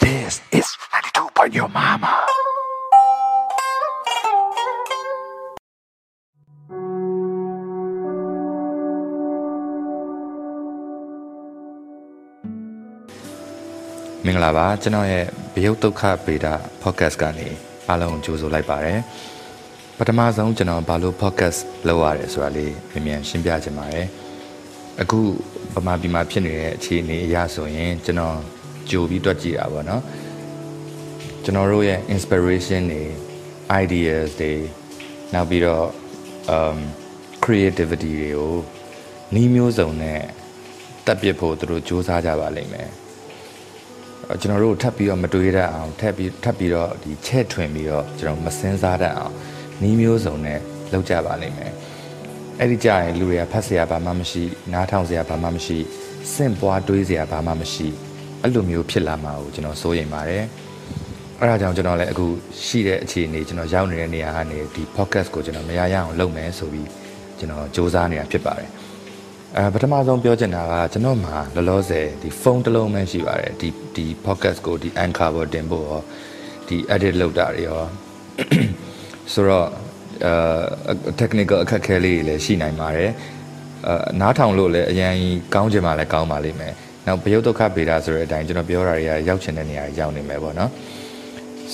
This is 92 point your mama. မင်္ဂလာပါကျွန်တော်ရဲ့ဘယုတ်ဒုက္ခဗေဒ podcast ကနေအားလုံးကြိုဆိုလိုက်ပါတယ်ပထမဆုံးကျွန်တော်ဘာလို့ podcast လုပ်ရတယ်ဆိုတာလေးပြန်ပြန်ရှင်းပြချင်ပါတယ် အခုဗမာပြည်မှာဖြစ်နေတဲ့အခြေအနေအရဆိုရင်ကျွန်တော်ကြိုပြီးတွက်ကြည့်တာပေါ့နော်ကျွန်တော်တို့ရဲ့ inspiration တွေ ideas တွေနောက်ပြီးတော့ um creativity တွေကိုနှီးမျိုးစုံနဲ့တက်ပစ်ဖို့သူတို့စူးစမ်းကြပါလိမ့်မယ်ကျွန်တော်တို့ထပ်ပြီးတော့မတွေးတတ်အောင်ထပ်ပြီးထပ်ပြီးတော့ဒီချဲ့ထွင်ပြီးတော့ကျွန်တော်မစင်းစားတတ်အောင်နီးမျိုးစုံနဲ့လုပ်ကြပါလိမ့်မယ် အဲ့ဒီကြရင်လူတွေကဖတ်စရာဘာမှမရှိနားထောင်စရာဘာမှမရှိစင့်ပွားတွေးစရာဘာမှမရှိအဲ့လိုမျိုးဖြစ်လာမှာကိုကျွန်တော်စိုးရိမ်ပါတယ်အဲ့ဒါကြောင့်ကျွန်တော်လည်းအခုရှိတဲ့အခြေအနေကျွန်တော်ရောက်နေတဲ့နေရာကနေဒီ podcast ကိုကျွန်တော်မရရအောင်လုပ်မယ်ဆိုပြီးကျွန်တော်စ조사နေတာဖြစ်ပါတယ်အဲပထမဆုံးပြောချင်တာကကျွန်တော်မှာလောလောဆယ်ဒီဖုန်းတစ်လုံးပဲရှိပါတယ်ဒီဒီ podcast ကိုဒီ anchor ပေါ်တင်ဖို့ရောဒီ edit လုပ်တာတွေရောဆိုတော့ အဲ technical အခက်အခဲလေးတွေလည်းရှိနိုင်ပါတယ်အဲနားထောင်လို့လည်းအရင်ကောင်းချင်မှလည်းကောင်းပါလိမ့်မယ်နောက်ဘယုတ်ဒုက္ခဗေဒဆိုတဲ့အတိုင်းကျွန်တော်ပြောတာတွေကရောက်ချင်တဲ့နေရာရောက်နေမယ်ပေါ့နော်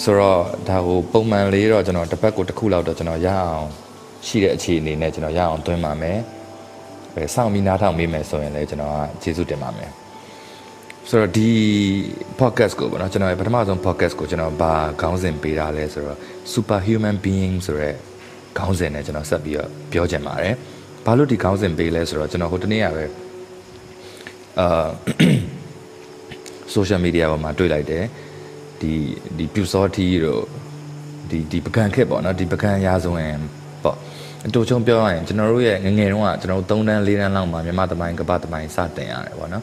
ဆိုတော့ဒါကိုပုံမှန်လေးတော့ကျွန်တော်တစ်ပတ်ကိုတစ်ခုလောက်တော့ကျွန်တော်ရအောင်ရှိတဲ့အခြေအနေနဲ့ကျွန်တော်ရအောင်တွင်းပါမယ်ပဲစောင့်ပြီးနားထောင်မိမယ်ဆိုရင်လည်းကျွန်တော်ကကျေးဇူးတင်ပါမယ်ဆိုတော့ဒီ podcast ကိုပေါ့နော်ကျွန်တော်ရဲ့ပထမဆုံး podcast ကိုကျွန်တော်ဘာခေါင်းစဉ်ပေးတာလဲဆိုတော့ superhuman being ဆိုရဲ ခေါင်းစဉ်နဲ့ကျွန်တော်ဆက်ပြီးတော့ပြောချင်ပါတယ်ဘာလို့ဒီခေါင်းစဉ်ပေးလဲဆိုတော့ကျွန်တော်ဟိုတနေ့ကပဲအာ social media ပေါ်မှာတွေ့လိုက်တယ်ဒီဒီပြူစောတီတို့ဒီဒီပကံခက်ပေါ့နော်ဒီပကံရာဇဝင်ပေါ့အတူချုံပြောရရင်ကျွန်တော်တို့ရဲ့ငငယ်တုန်းကကျွန်တော်တို့3တန်း4တန်းလောက်မှာမြန်မာသမိုင်းကပ္ပသမိုင်းစတင်ရတယ်ပေါ့နော်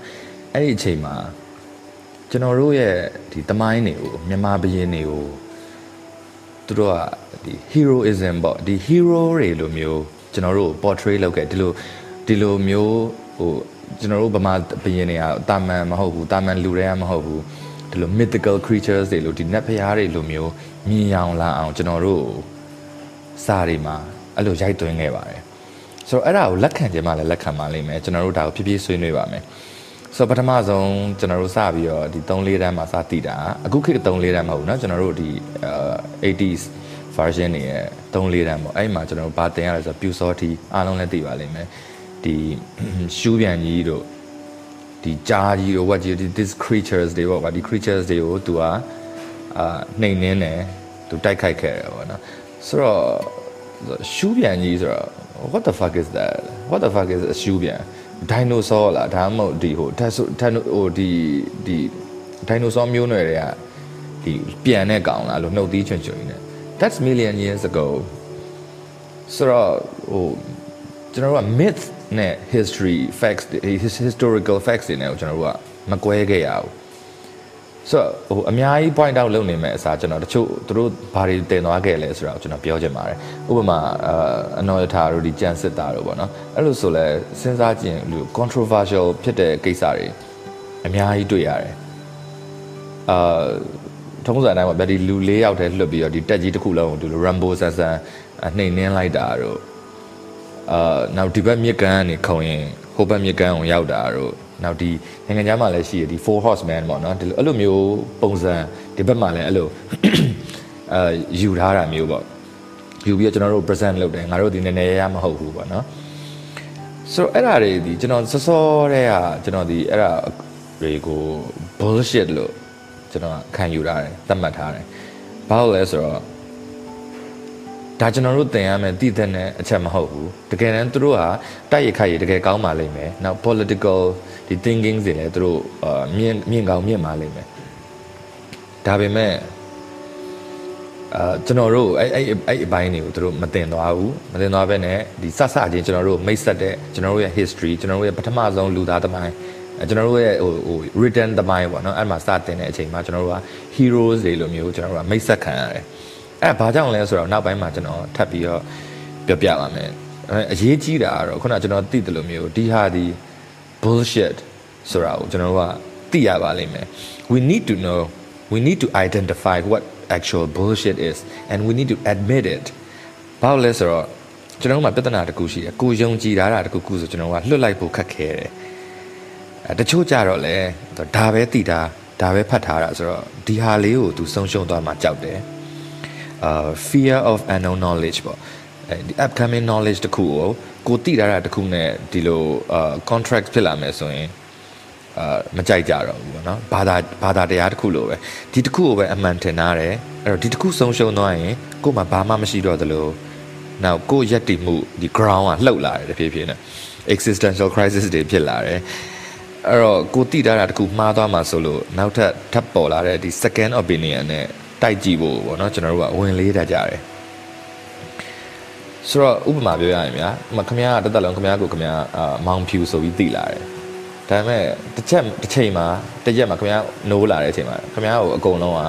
အဲ့ဒီအချိန်မှာကျွန်တော်တို့ရဲ့ဒီသမိုင်းတွေကိုမြန်မာဘရင်တွေကိုသူတို့က ဒီ heroism ပေါ့ဒီ hero တွေလိုမျိုးကျွန်တော်တို့ portray လုပ်ခဲ့ဒီလိုဒီလိုမျိုးဟိုကျွန်တော်တို့ဗမာဘရင်တွေကတာမန်မဟုတ်ဘူးတာမန်လူတွေကမဟုတ်ဘူးဒီလို mythical creatures တွေလိုဒီနတ်ဖျားတွေလိုမျိုးမြင်ရောင်လာအောင်ကျွန်တော်တို့စာတွေမှာအဲ့လိုရိုက်သွင်းခဲ့ပါတယ်ဆိုတော့အဲ့ဒါကိုလက်ခံခြင်းမှလည်းလက်ခံပါလိမ့်မယ်ကျွန်တော်တို့ဒါကိုဖြည်းဖြည်းဆွေးနွေးပါမယ်ဆိုတော့ပထမဆုံးကျွန်တော်တို့စပြီးတော့ဒီ3 4တန်းမှာစတည်တာအခုခေတ်3 4တန်းမဟုတ်ဘူးเนาะကျွန်တော်တို့ဒီ 80s version တွေရဲ့3 4တန်းပေါ့အဲ့မှာကျွန်တော်တို့ဘာတင်ရလဲဆိုတော့ Pew Sorty အားလုံးလည်းသိပါလိမ့်မယ်ဒီရှူးပြန်ကြီးတို့ဒီကြားကြီးတို့ what ကြီးဒီ this creatures တွေပေါ့ဗာဒီ creatures တွေကိုသူကအာနှိမ်နှင်းတယ်သူတိုက်ခိုက်ခဲ့တယ်ပေါ့နော်ဆိုတော့ရှူးပြန်ကြီးဆိုတော့ what the fuck is that what the fuck is a ရှူးပြန် dinosaur လားဒါမှမဟုတ်ဒီဟိုထက်ထက်ဟိုဒီဒီ dinosaur မျိုးနွယ်တွေကဒီပြန်တဲ့ကောင်လားလို့နှုတ်သီးချွန်ချွန်နေ that's million years ago ဆိုတော့ဟိုကျွန်တော်တို့က myth နဲ့ history facts historical facts တွေနဲ့ကိုကျွန်တော်တို့ကမကွဲခဲ့ရဘူးဆိုတော့ဟိုအများကြီး point out လုပ်နေမဲ့အစားကျွန်တော်တချို့သူတို့ဘာတွေတင်သွားခဲ့လဲဆိုတာကိုကျွန်တော်ပြောချင်ပါတယ်ဥပမာအနော်ရထာတို့ဒီကြံစစ်တာတို့ပေါ့နော်အဲ့လိုဆိုလဲစဉ်းစားကြည့်ရင်လူ controversial ဖြစ်တဲ့ကိစ္စတွေအများကြီးတွေ့ရတယ်အာ ထုံးစံအတိုင်းပေါ့ဗျာဒီလူ၄ယောက်တည်းလွတ်ပြီးတော့ဒီတက်ကြီးတစ်ခုလုံးကိုဒီလို Rambo ဆန်ဆန်နှိမ်နှင်းလိုက်တာတို့အာနောက်ဒီဘက်မြစ်ကမ်းကနေခုံရင်ဟိုဘက်မြစ်ကမ်းကိုရောက်တာတို့နောက်ဒီနိုင်ငံခြားမှာလည်းရှိရဒီ four horseman ပေါ့နော်ဒီလိုအဲ့လိုမျိုးပုံစံဒီဘက်မှာလည်းအဲ့လိုအာယူထားတာမျိုးပေါ့ယူပြီးတော့ကျွန်တော်တို့ present လုပ်တယ်ငါတို့ဒီနည်းနည်းရမဟုတ်ဘူးပေါ့နော်ဆိုတော့အဲ့ဒါတွေဒီကျွန်တော်စောစောတည်းကကျွန်တော်ဒီအဲ့ဒါတွေကို bullshit လို့ ကျွန်တော်ခံယူထားတယ်သတ်မှတ်ထားတယ်ဘာလို့လဲဆိုတော့ဒါကျွန်တော်တို့သင်ရမယ်တည်တဲ့အချက်မဟုတ်ဘူးတကယ်တမ်းသူတို့ဟာတိုက်ရိုက်ခိုက်ရတကယ်ကောင်းပါလိမ့်မယ်နောက် political ဒီ thinking တွေလည်းသူတို့အာမြင်မြင်ကောင်းမြင်ပါလိမ့်မယ်ဒါပေမဲ့အာကျွန်တော်တို့အဲ့အဲ့အဲ့အပိုင်းတွေကိုသူတို့မတင်သွားဘူးမတင်သွားဘဲနဲ့ဒီစစချင်းကျွန်တော်တို့မိတ်ဆက်တဲ့ကျွန်တော်တို့ရဲ့ history ကျွန်တော်တို့ရဲ့ပထမဆုံးလူသားသမိုင်း ကျွန်တော်တို့ရဲ့ဟိုဟို written သမိုင်းပေါ့နော်အဲ့မှာစတင်တဲ့အချိန်မှာကျွန်တော်တို့က heroes တွေလိုမျိုးကျွန်တော်တို့ကမိတ်ဆက်ခံရတယ်အဲ့ဘာကြောင့်လဲဆိုတော့နောက်ပိုင်းမှာကျွန်တော်ထပ်ပြီးတော့ပြောပြပါမယ်အရေးကြီးတာကတော့ခုနကျွန်တော်သိတယ်လို့မျိုးဒီဟာဒီ bullshit ဆိုတာကိုကျွန်တော်တို့ကသိရပါလိမ့်မယ် we need to know we need to identify what actual bullshit is and we need to admit it ဘာလို့လဲဆိုတော့ကျွန်တော်တို့မှာပြဿနာတစ်ခုရှိတယ်ကိုယုံကြည်တာတခုခုဆိုကျွန်တော်ကလွတ်လိုက်ဖို့ခက်ခဲတယ်အဲ တချို့ကြတော့လဲဒါပဲသိတာဒါပဲဖတ်ထားတာဆိုတော့ဒီဟာလေးကိုသူဆုံးရှုံးသွားမှကြောက်တယ်အာ fear of unknown knowledge ပေါ့အဲဒီ upcoming knowledge တခုကိုကိုသိတာတခုနဲ့ဒီလိုအာ contract ဖြစ်လာမယ်ဆိုရင်အာမကြိုက်ကြတော့ဘူးပေါ့နော်ဘာသာဘာသာတရားတစ်ခုလိုပဲဒီတစ်ခုကိုပဲအမှန်ထင်ထားတယ်အဲ့တော့ဒီတစ်ခုဆုံးရှုံးသွားရင်ကို့မှာဘာမှမရှိတော့သလိုနောက်ကို့ရက်တည်မှုဒီ ground ကလှုပ်လာတယ်တဖြည်းဖြည်းနဲ့ existential crisis တွေဖြစ်လာတယ် အဲ့တော့ကိုတိတာတာတခုမှားသွားမှာဆိုလို့နောက်ထပ်ထပ်ပေါ်လာတဲ့ဒီ second opinion နဲ့တိုက်ကြည့်ဖို့ပေါ့နော်ကျွန်တော်တို့ကဝင်လေးတတ်ကြတယ်ဆိုတော့ဥပမာပြောရရင်ဗျာမခမရတသက်လုံးခမရကိုခမရအာမောင်ဖြူဆိုပြီးသိလာတယ်ဒါပေမဲ့တစ်ချက်တစ်ချိန်မှာတစ်ရက်မှာခမရနိုးလာတဲ့အချိန်မှာခမရကိုအကုန်လုံးက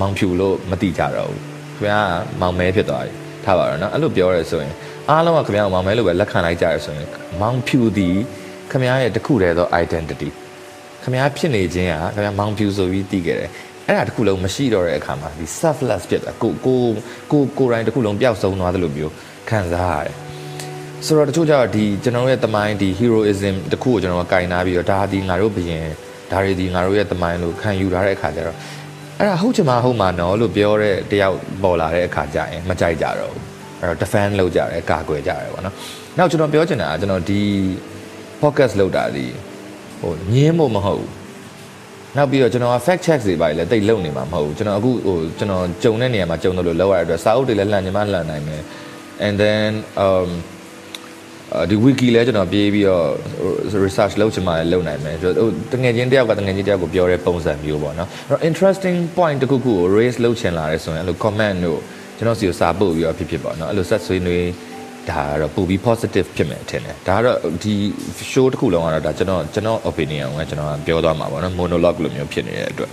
မောင်ဖြူလို့မသိကြတော့ဘူးခမရမောင်မဲဖြစ်သွားပြီထားပါတော့နော်အဲ့လိုပြောရဲဆိုရင်အားလုံးကခမရကိုမောင်မဲလို့ပဲလက်ခံလိုက်ကြရဆိုရင်မောင်ဖြူသည် ခမရရဲ့တခုတည်းသော identity ခမရဖြစ်နေခြင်းကခမရမောင်ဖြူဆိုပြီးသိခဲ့တယ်အဲ့ဒါတခုလုံးမရှိတော့တဲ့အခါမှာဒီ selfless ဖြစ်တာကိုကိုကိုကိုတိုင်းတခုလုံးပျောက်ဆုံးသွားသလိုမျိုးခံစားရတယ်ဆိုတော့တချို့ကျတော့ဒီကျွန်တော်ရဲ့တမိုင်းဒီ heroism တခုကိုကျွန်တော်ကကင်နာပြီးတော့ဒါဒီငါတို့ဘရင်ဒါတွေဒီငါတို့ရဲ့တမိုင်းလို့ခံယူထားတဲ့အခါကျတော့အဲ့ဒါဟုတ်ချင်မှဟုတ်မှနော်လို့ပြောတဲ့တယောက်ပေါ်လာတဲ့အခါကျရင်မကြိုက်ကြတော့ဘူးအဲ့တော့ defend လုပ်ကြတယ်ကာကွယ်ကြတယ်ပေါ့နော်နောက်ကျွန်တော်ပြောချင်တာကကျွန်တော်ဒီ podcast လုပ်တာဒီဟိုညင်းဖို့မဟုတ်ဘူးနောက်ပြီးတော့ကျွန်တော်က fact check တွေပါလေတိတ်လုံနေမှာမဟုတ်ဘူးကျွန်တော်အခုဟိုကျွန်တော်ကြုံတဲ့နေရာမှာကြုံတယ်လို့လောက်ရတဲ့အတွက်စာအုပ်တွေလည်းလှန်ညီမလှန်နိုင်မယ် and then um ဒီ wiki လဲကျွန်တော်ပြေးပြီးတော့ research လုပ်ချင်မှလည်းလုပ်နိုင်မယ်ဟိုတငယ်ချင်းတယောက်ကတငယ်ချင်းတယောက်ကိုပြောတဲ့ပုံစံမျိုးပေါ့နော်အဲ့တော့ interesting point တခုခုကို raise လုပ်ချင်လာရဲဆိုရင်အဲ့လို comment တို့ကျွန်တော်စီကိုစာပို့ပြီးတော့ဖြစ်ဖြစ်ပေါ့နော်အဲ့လိုဆက်ဆွေးနွေး ဒါကတော့ပို့ပြီး positive ဖြစ်မယ်ထင်တယ်ဒါကတော့ဒီ show တစ်ခုလုံးကတော့ဒါကျွန်တော်ကျွန်တော် opinion ကိုကျွန်တော်ပြောသွားမှာပေါ့နော် monologue လိုမျိုးဖြစ်နေတဲ့အတွက်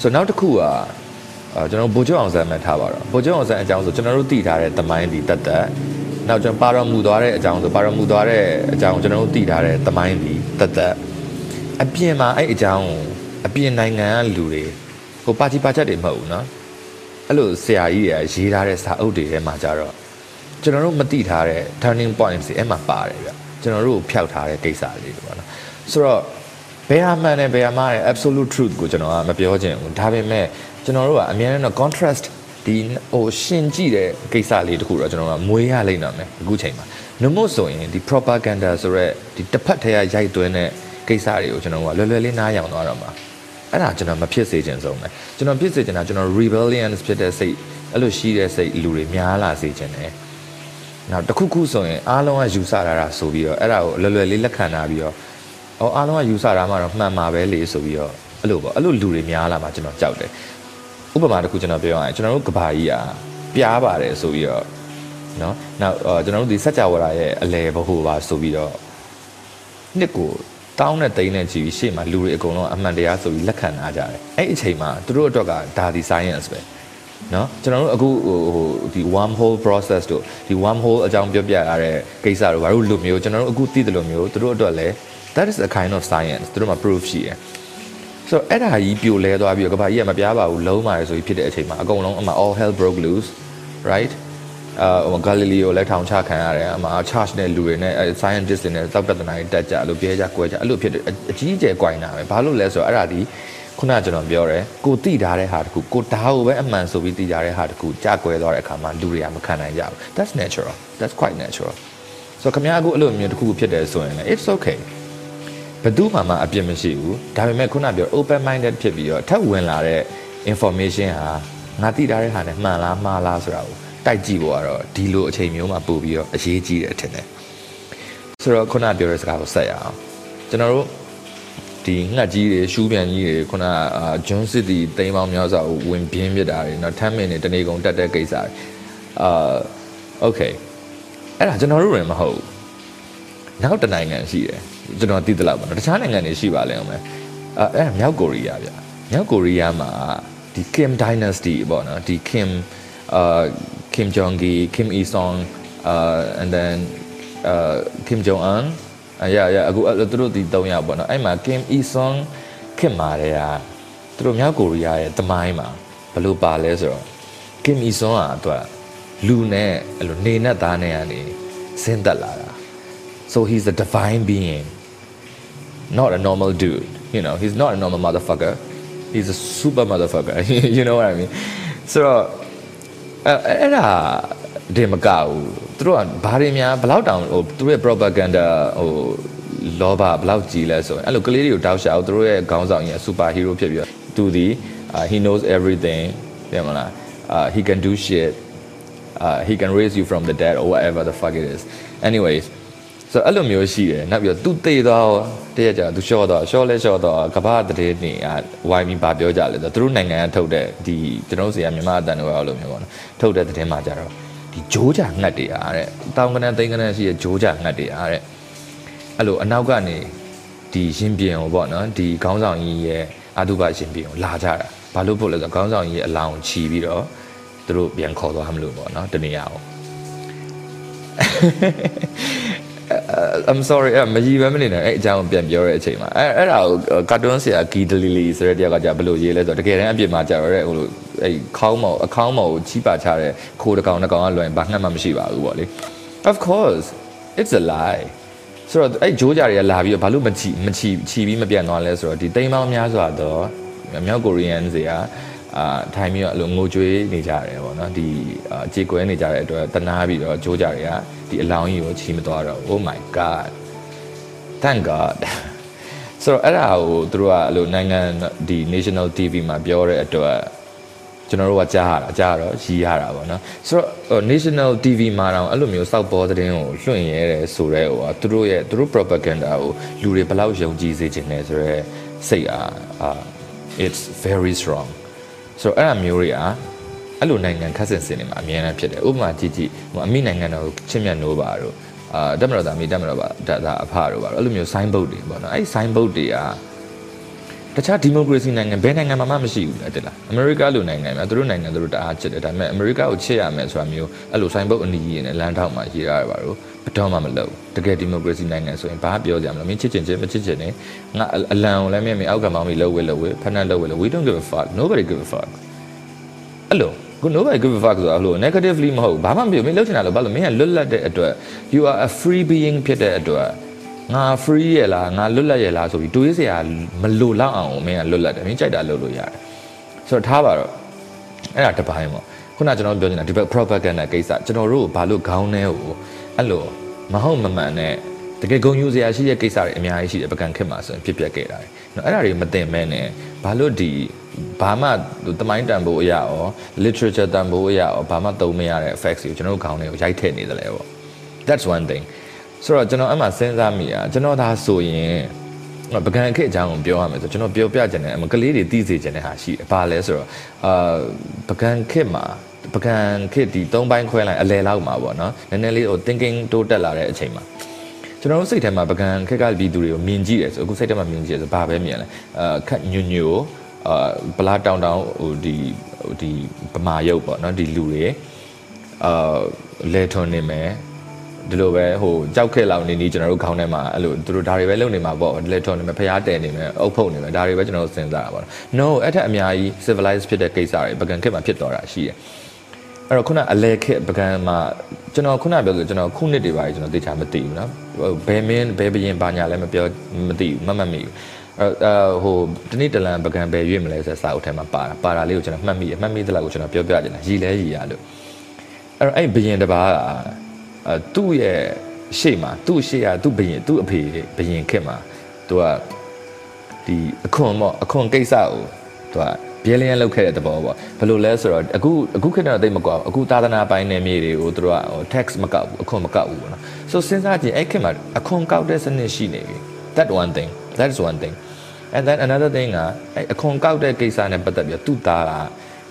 so နောက်တစ်ခုကအာကျွန်တော်ဗိုလ်ချုပ်အောင်ဆန်းမှထားပါတော့ဗိုလ်ချုပ်အောင်ဆန်းအကြောင်းဆိုကျွန်တော်တို့သိထားတဲ့သမိုင်းဒီတက်တက်နောက်ကျွန်တော်ပါတော်မူသွားတဲ့အကြောင်းဆိုပါတော်မူသွားတဲ့အကြောင်းကျွန်တော်တို့သိထားတဲ့သမိုင်းဒီတက်တက်အပြင်မှာအဲ့အကြောင်းအပြင်နိုင်ငံကလူတွေဟိုပါတီပါချက်တွေမဟုတ်ဘူးเนาะအဲ့လိုဆရာကြီးတွေကရေးထားတဲ့စာအုပ်တွေထဲမှာကြတော့ ကျွန်တော်တို့မသိထားတဲ့ turning points တွေအဲ့မှာပါတယ်ဗျကျွန်တော်တို့ဖျောက်ထားတဲ့ကိစ္စလေးတွေပေါ့နော်ဆိုတော့ဘယ်ဟာမှန်တယ်ဘယ်ဟာမှားတယ် absolute truth ကိုကျွန်တော်ကမပြောချင်ဘူးဒါပေမဲ့ကျွန်တော်တို့ကအများနဲ့ contrast ဒီဟိုရှင်ကြည့်တဲ့ကိစ္စလေးတခုတော့ကျွန်တော်ကမွေးရလိမ့်တော့မယ်အခုချိန်မှာနှမို့ဆိုရင်ဒီ propaganda ဆိုရက်ဒီတစ်ဖက်ထဲကရိုက်သွင်းတဲ့ကိစ္စတွေကိုကျွန်တော်ကလွယ်လွယ်လေးနားယောင်သွားတော့မှာအဲ့ဒါကျွန်တော်မဖြစ်စေချင်ဆုံးပဲကျွန်တော်ဖြစ်စေချင်တာကျွန်တော် rebellion ဖြစ်တဲ့စိတ်အဲ့လိုရှိတဲ့စိတ်လူတွေများလာစေချင်တယ် နောက်တခုခုဆိုရင်အားလုံးကယူဆတာတာဆိုပြီးတော့အဲ့ဒါကိုလွယ်လွယ်လေးလက်ခံထားပြီးတော့အော်အားလုံးကယူဆတာမှတော့မှန်မှာပဲလေဆိုပြီးတော့အဲ့လိုပေါ့အဲ့လိုလူတွေများလာမှကျွန်တော်ကြောက်တယ်ဥပမာတစ်ခုကျွန်တော်ပြောရရင်ကျွန်တော်တို့ကဘာကြီးอ่ะပြားပါတယ်ဆိုပြီးတော့เนาะနောက်ကျွန်တော်တို့ဒီစัจ java ရဲ့အလဲဘဟုပါဆိုပြီးတော့နှစ်ကိုတောင်းတဲ့တိန်းနဲ့ကြည့်ပြီးရှေ့မှာလူတွေအကုန်လုံးအမှန်တရားဆိုပြီးလက်ခံနာကြတယ်အဲ့အချိန်မှာသူတို့အတွက်ကဒါဒီ science ပဲ နော်ကျွန်တော်တို့အခုဟိုဒီ wormhole process တို့ဒီ wormhole အကြောင်းပြောပြရတဲ့ကိစ္စတို့ဘာလို့လူမျိုးကျွန်တော်တို့အခုသိတယ်လို့မျိုးတို့အတွက်လည်း that is a kind of science တို့မှာ proof ရှိရယ်ဆိုတော့အဲ့ဒါကြီးပြိုလဲသွားပြီးတော့ကဘာကြီးကမပြားပါဘူးလုံးပါတယ်ဆိုပြီးဖြစ်တဲ့အချိန်မှာအကုန်လုံးအမှ all hell broke loose right အာဂါလီလီယိုလည်းထောင်ချခံရတယ်အမှ charge နဲ့လူတွေနဲ့ scientist တွေနဲ့သောက်ပြဿနာတွေတက်ကြလို့ပြဲကြကွဲကြအဲ့လိုဖြစ်တဲ့အကြီးအကျယ်꽌တာပဲဘာလို့လဲဆိုတော့အဲ့ဒါဒီ ခုနကျွန်တော်ပြောတယ်ကိုတိထားတဲ့ဟာတခုကိုဓာတ်ကိုပဲအမှန်ဆိုပြီးတိထားတဲ့ဟာတခုကြကွဲသွားတဲ့အခါမှာလူတွေကမခံနိုင်ကြဘူး that's natural that's quite natural ဆိုတော့ခင်ဗျားအခုအဲ့လိုမျိုးတခုဖြစ်တယ်ဆိုရင်လည်း it's okay ဘယ်သူမှမအပြစ်မရှိဘူးဒါပေမဲ့ခုနပြော open minded ဖြစ်ပြီးတော့ထပ်ဝင်လာတဲ့ information ဟာငါသိထားတဲ့ဟာနဲ့မှန်လားမှားလားဆိုတာကိုတိုက်ကြည့်ဖို့ကတော့ဒီလိုအချိန်မျိုးမှာပို့ပြီးတော့အရေးကြီးတယ်ထင်တယ်ဆိုတော့ခုနပြောတဲ့စကားကိုဆက်ရအောင်ကျွန်တော်တို့ ဒီငှက်ကြီးတွေရှူးပြန်ကြီးတွေခုနအာဂျွန်းစစ်တီတိမ်ပေါင်းများစွာကိုဝင်ပြင်းပြတာတွေနော်ထမ်းမင်တွေတနေကုန်တက်တဲ့ကိစ္စတွေအာโอเคအဲ့ဒါကျွန်တော်တို့ရင်မဟုတ်နောက်တနိုင်ငံရှိတယ်ကျွန်တော်သိသလောက်ပါတော့တခြားနိုင်ငံတွေရှိပါလဲအောင်မယ်အဲအဲ့မြောက်ကိုရီးယားဗျမြောက်ကိုရီးယားမှာဒီ Kim Dynasty ပေါ့နော်ဒီ Kim အာ Kim Jong Gi Kim Il Sung uh and then uh Kim Jong Un အရာရအခုသူတို့ဒီ၃ယောက်ပေါ့နော်အဲ့မှာ Kim Il Sung ခင်မာတဲ့ဟာသူတို့မြောက်ကိုရီးယားရဲ့တမိုင်းမှာဘယ်လိုပါလဲဆိုတော့ Kim Il Sung อ่ะသူကလူနဲ့အဲ့လိုနေနဲ့သားနဲ့ကနေဆင်းသက်လာတာ so he's a divine being not a normal dude you know he's not a normal motherfucker he's a super motherfucker you know what i mean so အဲ့အဲ့ဒါဒီမကဘူး သူတို့ကဘာတွေများဘလောက်တောင်ဟိုသူတို့ရဲ့ propaganda ဟိုလောဘဘလောက်ကြီးလဲဆိုရင်အဲ့လိုကလေးတွေကိုတောက်ရှာအောင်သူတို့ရဲ့ခေါင်းဆောင်ကြီး super hero ဖြစ်ပြီးတော့သူဒီ he knows everything ပြန်မလား uh, he can do shit uh, he can raise you from the dead or whatever the fuck it is anyways ဆိုတော့အဲ့လိုမျိုးရှိတယ်နောက်ပြီးတော့သူတည်သွားတရက်ကြာသူရှော့တော့ရှော့လဲရှော့တော့ကဘာတည်းနေအဝိုင်းပြီးဗာပြောကြလဲဆိုတော့သူတို့နိုင်ငံကထုတ်တဲ့ဒီကျွန်တော်စီကမြန်မာအတန်တွေအဲ့လိုမျိုးပေါ့နော်ထုတ်တဲ့သတင်းမှာကြတော့ ဒီဂျိုးကြငတ်တွေအားတဲ့တောင်ကနန်းသိန်းကနန်းရှိတဲ့ဂျိုးကြငတ်တွေအားတဲ့အဲ့လိုအနောက်ကနေဒီရှင်ပြင်ကိုပေါ့နော်ဒီခေါင်းဆောင်ကြီးရဲ့အာတုဘရှင်ပြင်ကိုလာကြတာဘာလို့ဖို့လဲဆိုတော့ခေါင်းဆောင်ကြီးရဲ့အလောင်းချီပြီးတော့သူတို့ပြန်ခေါ်သွားမလို့ပေါ့နော်တနေရာကို I'm sorry အဲ့မကြီးပဲမနေနဲ့အဲ့အကြောင်းပြန်ပြောတဲ့အချိန်မှာအဲ့အဲ့ဒါကိုကာတွန်းဆရာဂီဒလီလီဆိုတဲ့တယောက်ကကြာဘယ်လိုရေးလဲဆိုတော့တကယ်တမ်းအပြစ်မှာကြာတော့တဲ့ဟိုလိုအဲ့ခေါင်းမော်အခေါင်းမော်ကိုချီးပါချတဲ့ခိုးတကောင်တကောင်ကလွယ်ဘာငှက်မှမရှိပါဘူးပေါ့လေ Of course it's a lie ဆိုတော့အဲ့ဂျိုးကြတွေကလာပြီးတော့ဘာလို့မချီမချီချီပြီးမပြန်သွားလဲဆိုတော့ဒီတိမ်ပေါင်းများစွာတော့မြောက်ကိုရီးယန်တွေကအာထိုင်ပြီးတော့အလိုငိုကြွေးနေကြတယ်ပေါ့နော်ဒီအခြေကွဲနေကြတဲ့အတွက်တနာပြီးတော့ဂျိုးကြတွေက ဒီအလောင်းကြီးကိုချီမသွားတော့ Oh my god thank god ဆိုတော့အဲ့ဒါကိုသူတို့ကအဲ့လိုနိုင်ငံဒီ national TV မှာပြောတဲ့အတွက်ကျွန်တော်တို့ကကြားရတာကြားတော့ရီးရတာပေါ့နော်ဆိုတော့ national TV မှာတော့အဲ့လိုမျိုးစောက်ပေါ်သတင်းကိုလွှင့်ရဲတယ်ဆိုတော့ဟိုသူတို့ရဲ့သူတို့ propaganda ကိုလူတွေဘယ်လောက်ယုံကြည်စေချင်လဲဆိုတော့စိတ်အား it's very strong ဆိုတော့အဲ့အမျိုးတွေက အဲ့လိုနိုင်ငံခက်ဆင်စင်နေမှာအများအားဖြစ်တယ်ဥပမာကြည့်ကြည့်ဟိုအမိနိုင်ငံတော်ချစ်မြတ်နိုးပါတို့အာတက်မတော်သားမိတက်မတော်ပါဒါဒါအဖတို့ပါတော့အဲ့လိုမျိုး sign board တွေပေါ့နော်အဲ့ sign board တွေကတခြားဒီမိုကရေစီနိုင်ငံဘယ်နိုင်ငံမှာမှမရှိဘူးလေတဲ့လားအမေရိကလိုနိုင်ငံမှာသူတို့နိုင်ငံသူတို့တအားချစ်တယ်ဒါပေမဲ့အမေရိကကိုချစ်ရမယ်ဆိုတာမျိုးအဲ့လို sign board အနီးကြီးနဲ့လမ်းထောက်မှာရေးရတယ်ပါတော့ဘတော်မှမလုပ်တကယ်ဒီမိုကရေစီနိုင်ငံဆိုရင်ဘာပြောကြမလဲမင်းချစ်ချင်ချင်မချစ်ချင်နဲ့ငါအလံကိုလည်းမင်းမင်းအောက်ကမောင်းပြီးလှုပ်ဝဲလှုပ်ဝဲဖက်နှက်လှုပ်ဝဲလှုပ် we don't give a fuck nobody give a fuck အဲ့လို ခု nobody give a fuck ဆိုတာအဲ့လို negatively မဟုတ်ဘာမှမပြောမင်းလှုပ်ချင်တာလို့ဘာလို့မင်းကလွတ်လပ်တဲ့အတွက် you are a free being ဖြစ်တဲ့အတွက်ငါ free ရလားငါလွတ်လပ်ရလားဆိုပြီးတွေးစရာမလိုလောက်အောင်မင်းကလွတ်လပ်တယ်မင်းကြိုက်တာလုပ်လို့ရတယ်ဆိုတော့ထားပါတော့အဲ့ဒါတစ်ပိုင်းပေါ့ခုနကျွန်တော်ပြောနေတာဒီဘက် propaganda ကိစ္စကျွန်တော်တို့ဘာလို့ခေါင်းထဲကိုအဲ့လိုမဟုတ်မမှန်နဲ့တကယ်ဂုံယူစရာရှိတဲ့ကိစ္စတွေအများကြီးရှိတယ်ပကံခက်မှာဆိုရင်ဖြစ်ပျက်ခဲ့တာတယ်။နော်အဲ့ဒါတွေမသိမဲနဲ့ဘာလို့ဒီ ဘာမှတမိုင်းတန်ဖိုးအရာရော literature တန်ဖိုးအရာရောဘာမှသုံးမရတဲ့ facts ကိုကျွန်တော်တို့ခေါင်းထဲကိုရိုက်ထည့်နေတယ်လေပေါ့ that's one thing ဆိုတော့ကျွန်တော်အဲ့မှာစဉ်းစားမိတာကျွန်တော်ဒါဆိုရင်ပကံခက်အကြောင်းကိုပြောရမယ်ဆိုကျွန်တော်ပြောပြချင်တယ်အမကလေးတွေသိစေချင်တဲ့ဟာရှိတယ်။ဘာလဲဆိုတော့အာပကံခက်မှာပကံခက်ဒီ၃ပိုင်းခွဲလိုက်အလဲလောက်မှာပေါ့နော်။နည်းနည်းလေးဟို thinking တိုးတက်လာတဲ့အချိန်မှာကျွန်တော်တို့စိတ်ထဲမှာပကံခက်ကပြည်သူတွေကိုမြင်ကြည့်တယ်ဆိုအခုစိတ်ထဲမှာမြင်ကြည့်တယ်ဆိုဘာပဲမြင်လဲအာခက်ညွညို အာပလာတောင်တောင်ဟိုဒီဟိုဒီပမာရုပ်ပေါ့နော်ဒီလူတွေအာလဲထွန်နေမယ်ဒီလိုပဲဟိုကြောက်ခက်လောက်နေနေကျွန်တော်တို့ခေါင်းထဲမှာအဲ့လိုသူတို့ဒါတွေပဲလုပ်နေမှာပေါ့လက်ထော်နေမယ်ဖျားတဲနေမယ်အုပ်ဖုတ်နေမယ်ဒါတွေပဲကျွန်တော်တို့စဉ်းစားတာပေါ့ no အဲ့ထက်အများကြီး civilized ဖြစ်တဲ့ကိစ္စတွေပကံခက်မှာဖြစ်သွားတာရှိတယ်အဲ့တော့ခုနအလဲခက်ပကံမှာကျွန်တော်ခုနပြောဆိုကျွန်တော်ခုနှစ်တွေပါကျွန်တော်သိချာမသိဘူးနော်ဘယ်မင်းဘယ်ဘရင်ဘာညာလည်းမပြောမသိဘူးမမှတ်မိဘူး အဲဟိုတနေ့တလန်ပကံပဲရွေ့မလဲဆိုစာအုပ်ထဲမှာပါတာပါတာလေးကိုကျွန်တော်မှတ်မိတယ်မှတ်မိသလောက်ကိုကျွန်တော်ပြောပြချင်တာရည်လဲရည်ရလို့အဲ့တော့အဲ့ဘရင်တပါးအဲသူ့ရဲ့ရှေ့မှာသူ့ရှေ့ကသူ့ဘရင်သူ့အဖေဘရင်ခက်မှာသူကဒီအခွန်ပေါ့အခွန်ကိစ္စကိုသူကပြဲလျက်လောက်ခဲ့တဲ့သဘောပေါ့ဘယ်လိုလဲဆိုတော့အခုအခုခေတ်တော့တိတ်မကွာအခုသာသနာပိုင်းနယ်မြေတွေကိုသူတို့က tax မကောက်ဘူးအခွန်မကောက်ဘူးပေါ့နော် so စဉ်းစားကြည့်အဲ့ခေတ်မှာအခွန်ကောက်တဲ့စနစ်ရှိနေပြီ that one thing that is one thing and then another thing ကအဲ့အခွန်ကောက်တဲ့ကိစ္စနဲ့ပတ်သက်ပြီးသူ့သားက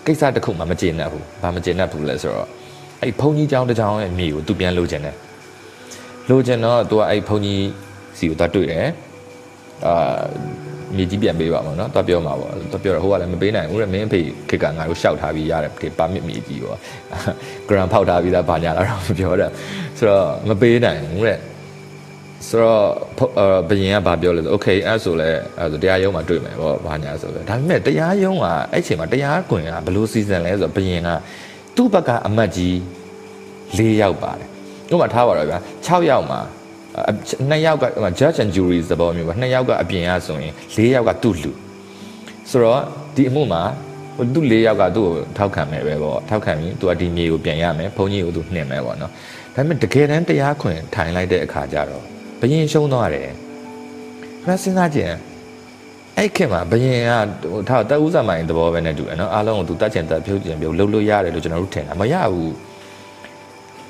ကိစ္စတစ်ခုမှမကျေနပ်ဘူးဘာမကျေနပ်ဘူးလဲဆိုတော့အဲ့ဘုံကြီးကျောင်းတစ်ကျောင်းရဲ့မြေကိုသူပြန်လိုချင်တယ်လိုချင်တော့သူကအဲ့ဘုံကြီးစီကိုသွားတွေ့တယ်အာမြေကြီးပြန်ပေးပါမှာနော်တွားပြောမှာပေါ့တွားပြောတော့ဟိုကလည်းမပေးနိုင်ဘူးတဲ့မင်းအဖေခေတ်ကငါတို့ရှောက်ထားပြီးရတယ်ဒီပါမစ်မြေကြီးပေါ့ဂရန်ဖောက်ထားပြီးသားဘာညာလာတော့မပြောတယ်ဆိုတော့မပေးနိုင်ဘူးတဲ့ ဆိုတော့ဘယင်ကဘာပြောလဲဆို okay အဲ့ဆိုလဲအဲ့ဆိုတရားရုံးမှာတွေ့မယ်ဗောဘာညာဆိုလဲဒါပေမဲ့တရားရုံးကအဲ့ချိန်မှာတရားခွင်ကဘလို့စီစဉ်လဲဆိုတော့ဘယင်ကသူ့ဘက်ကအမတ်ကြီး၄ယောက်ပါတယ်ဥပမာထားပါတော့ဗျာ6ယောက်မှာနှစ်ယောက်က judge and jury သဘောမျိုးပါနှစ်ယောက်ကအပြင်ရဆိုရင်၄ယောက်ကသူ့လူဆိုတော့ဒီအမှုမှာဟိုသူ့၄ယောက်ကသူ့ကိုထောက်ခံမယ်ပဲပေါ့ထောက်ခံပြီးသူကဒီမြေကိုပြန်ရမယ်ဘုန်းကြီးကိုသူနှင်မယ်ပေါ့နော်ဒါပေမဲ့တကယ်တမ်းတရားခွင်ထိုင်လိုက်တဲ့အခါကျတော့ ဘယင်ရှုံးသွားတယ်ခဏစဉ်းစားကြည့်အဲ့ခင်မှာဘယင်ကဟိုထားတက်ဦးစမိုင်းသဘောပဲနဲ့တူတယ်နော်အားလုံးကိုသူတတ်ချင်တက်ဖြုတ်ချင်ပြုတ်လှုပ်လို့ရတယ်လို့ကျွန်တော်တို့ထင်တာမရဘူး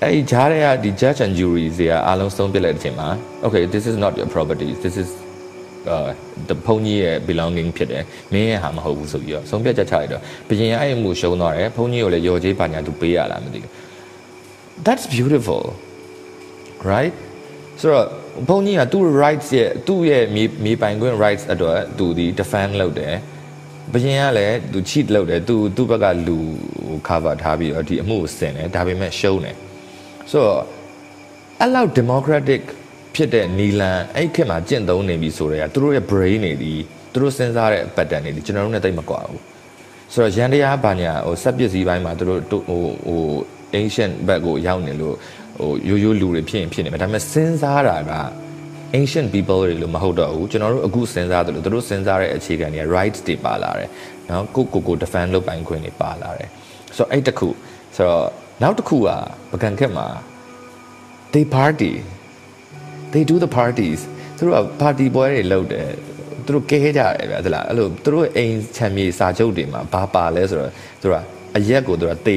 အဲ့ဒီဂျားတွေကဒီ judge and jury တွေကအားလုံးဆုံးပြလိုက်တဲ့အချိန်မှာ okay this is not your property this is uh the ဖုန်ကြီးရဲ့ belonging ဖြစ်တယ်မင်းရဲ့ဟာမဟုတ်ဘူးဆိုပြီးတော့ဆုံးဖြတ်ချက်ချလိုက်တော့ဘယင်အဲ့အမှုရှုံးသွားတယ်ဖုန်ကြီးကိုလည်းရော်ကြီးပါညာသူပေးရလားမသိဘူး that's beautiful right ဆိုတော့ဘုန်းကြီးကသူ့ rights ရဲ့သူ့ရဲ့မြေမြေပိုင်ခွင့် rights အတွက်သူဒီ defend လုပ်တယ်ဘယင်ကလည်းသူ cheat လုပ်တယ်သူသူ့ဘက်ကလူ cover ထားပြီးတော့ဒီအမှုကိုဆင်တယ်ဒါပေမဲ့ရှုံးတယ်ဆိုတော့အဲ့လောက် democratic ဖြစ်တဲ့နီလန်အဲ့ခေတ်မှာကျင့်သုံးနေပြီဆိုတော့သူတို့ရဲ့ brain တွေဒီသူတို့စဉ်းစားတဲ့ pattern တွေဒီကျွန်တော်တို့နဲ့တိတ်မကွာဘူးဆိုတော့ရန်တရားဘာညာဟိုစက်ပစ္စည်းပိုင်းမှာသူတို့ဟိုဟို ancient ဘက်ကိုရောက်နေလို့ ဟိုရိုးရိုးလူတွေဖြစ်ရင်ဖြစ်နေမှာဒါပေမဲ့စဉ်းစားတာက ancient people တွေလို့မဟုတ်တော့ဘူးကျွန်တော်တို့အခုစဉ်းစားတယ်လို့သူတို့စဉ်းစားတဲ့အခြေခံတွေက rights တွေပါလာတယ်နော်ကိုကိုကို defend လုပ်ပိုင်ခွင့်တွေပါလာတယ်ဆိုတော့အဲ့တခုဆိုတော့နောက်တစ်ခုကပကံခက်မှာ they party they do the parties သူတို့က party ပွဲတွေလုပ်တယ်သူတို့ကဲကြတယ်ဗျာသလားအဲ့လိုသူတို့အိမ်ချမ်းမြေစာချုပ်တွေမှာဘာပါလဲဆိုတော့သူတို့ကအရက်ကိုသူတို့တေ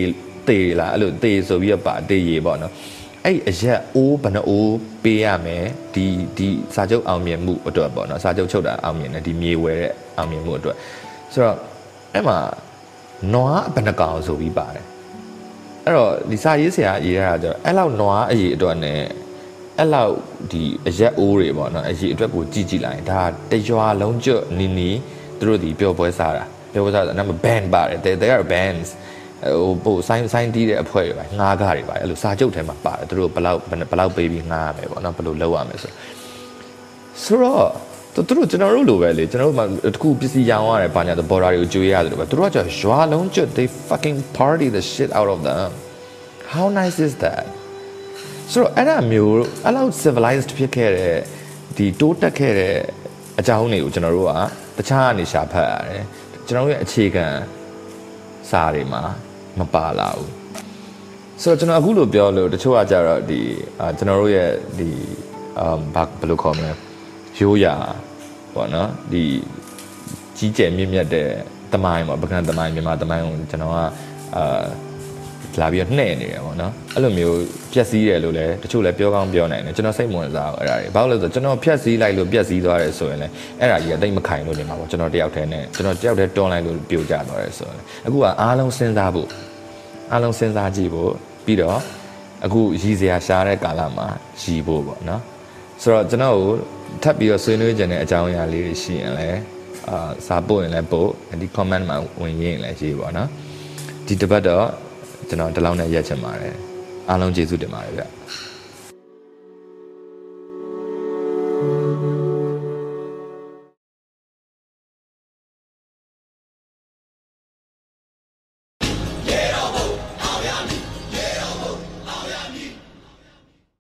တေလာအဲ့လိုတေဆိုပြီးတော့ပါတေရေပေါ့နော် အဲ့အရက်အိုးဘယ်နှအိုးပေးရမယ်ဒီဒီစာချုပ်အောင်မြင်မှုအတွက်ပေါ့နော်စာချုပ်ချုပ်တာအောင်မြင်တယ်ဒီမြေဝဲတဲ့အောင်မြင်မှုအတွက်ဆိုတော့အဲ့မှာနွားဘယ်နှကောင်ဆိုပြီးပါတယ်အဲ့တော့ဒီစာရေးဆရာရေးရတာကျတော့အဲ့လောက်နွားအရေးအတွက်နဲ့အဲ့လောက်ဒီအရက်အိုးတွေပေါ့နော်အရေးအတွက်ကိုကြည့်ကြည့်လိုက်ဒါတရွာလုံးကျွတ်နီနီသူတို့ဒီပျော်ပွဲစားတာပျော်ပွဲစားတာနာမ band ပါတယ် they are bands ဟိုပို့ဆိုင်းဆိုင်းတီးတဲ့အဖွဲ့တွေပါငားကားတွေပါအဲ့လိုစာချုပ်ထဲမှာပါတယ်သူတို့ဘလောက်ဘလောက်ပေးပြီးငားရမယ်ပေါ့နော်ဘယ်လိုလုပ်ရမယ်ဆိုဆိုတော့သူတို့ကျွန်တော်တို့လိုပဲလေကျွန်တော်တို့မှတခုပစ္စည်းရောင်းရတယ်ဘာညာတော့ border တွေကိုကျွေးရတယ်လို့ပဲသူတို့ကကျရွာလုံးကျွတ် they fucking party the shit out of them how nice is that ဆိုတော့အဲ့ဒါမျိုးအဲ့လောက် civilized ဖြစ်ခဲ့တဲ့ဒီတိုးတက်ခဲ့တဲ့အကြောင်းတွေကိုကျွန်တော်တို့ကတခြားကနေရှာဖတ်ရတယ်ကျွန်တော်တို့ရဲ့အခြေခံစာတွေမှာ မပါလာဘူးဆိုတော့ကျွန်တော်အခုလိုပြောလို့တချို့ကကြတော့ဒီအာကျွန်တော်တို့ရဲ့ဒီအမ်ဘာဘယ်လိုခေါ်မလဲရိုးရာပေါ့နော်ဒီကြီးကျယ်မြင့်မြတ်တဲ့တမိုင်းပေါ့ပကံတမိုင်းမြန်မာတမိုင်းကိုကျွန်တော်ကအာလာပြီးတော့နှဲ့နေတယ်ပေါ့နော်အဲ့လိုမျိုးပြက်စီးတယ်လို့လည်းတချို့လည်းပြောကောင်းပြောနိုင်တယ်ကျွန်တော်စိတ်ဝင်စားအောင်အဲ့ဒါတွေဘာလို့လဲဆိုတော့ကျွန်တော်ဖြက်စီးလိုက်လို့ပြက်စီးသွားတယ်ဆိုရင်လည်းအဲ့ဒါကြီးကတိတ်မခိုင်လို့နေမှာပေါ့ကျွန်တော်တယောက်တည်းနဲ့ကျွန်တော်တယောက်တည်းတွန်းလိုက်လို့ပြိုကျသွားတယ်ဆိုရင်အခုကအားလုံးစဉ်းစားဖို့ အားလုံးစဉ်းစားကြည့်ဖို့ပြီးတော့အခုရည်စရာရှားတဲ့ကာလမှာရည်ဖို့ပေါ့နော်ဆိုတော့ကျွန်တော်ကိုထပ်ပြီးတော့ဆွေးနွေးကြတဲ့အကြောင်းအရာလေးတွေရှိရင်လည်းအာစာပို့ရင်လည်းပို့ဒီ comment မှာဝင်ရရင်လည်းရေးပါနော်ဒီတပတ်တော့ကျွန်တော်ဒီလောက်နဲ့ရက်ချင်ပါတယ်အားလုံးကျေးဇူးတင်ပါတယ်ဗျ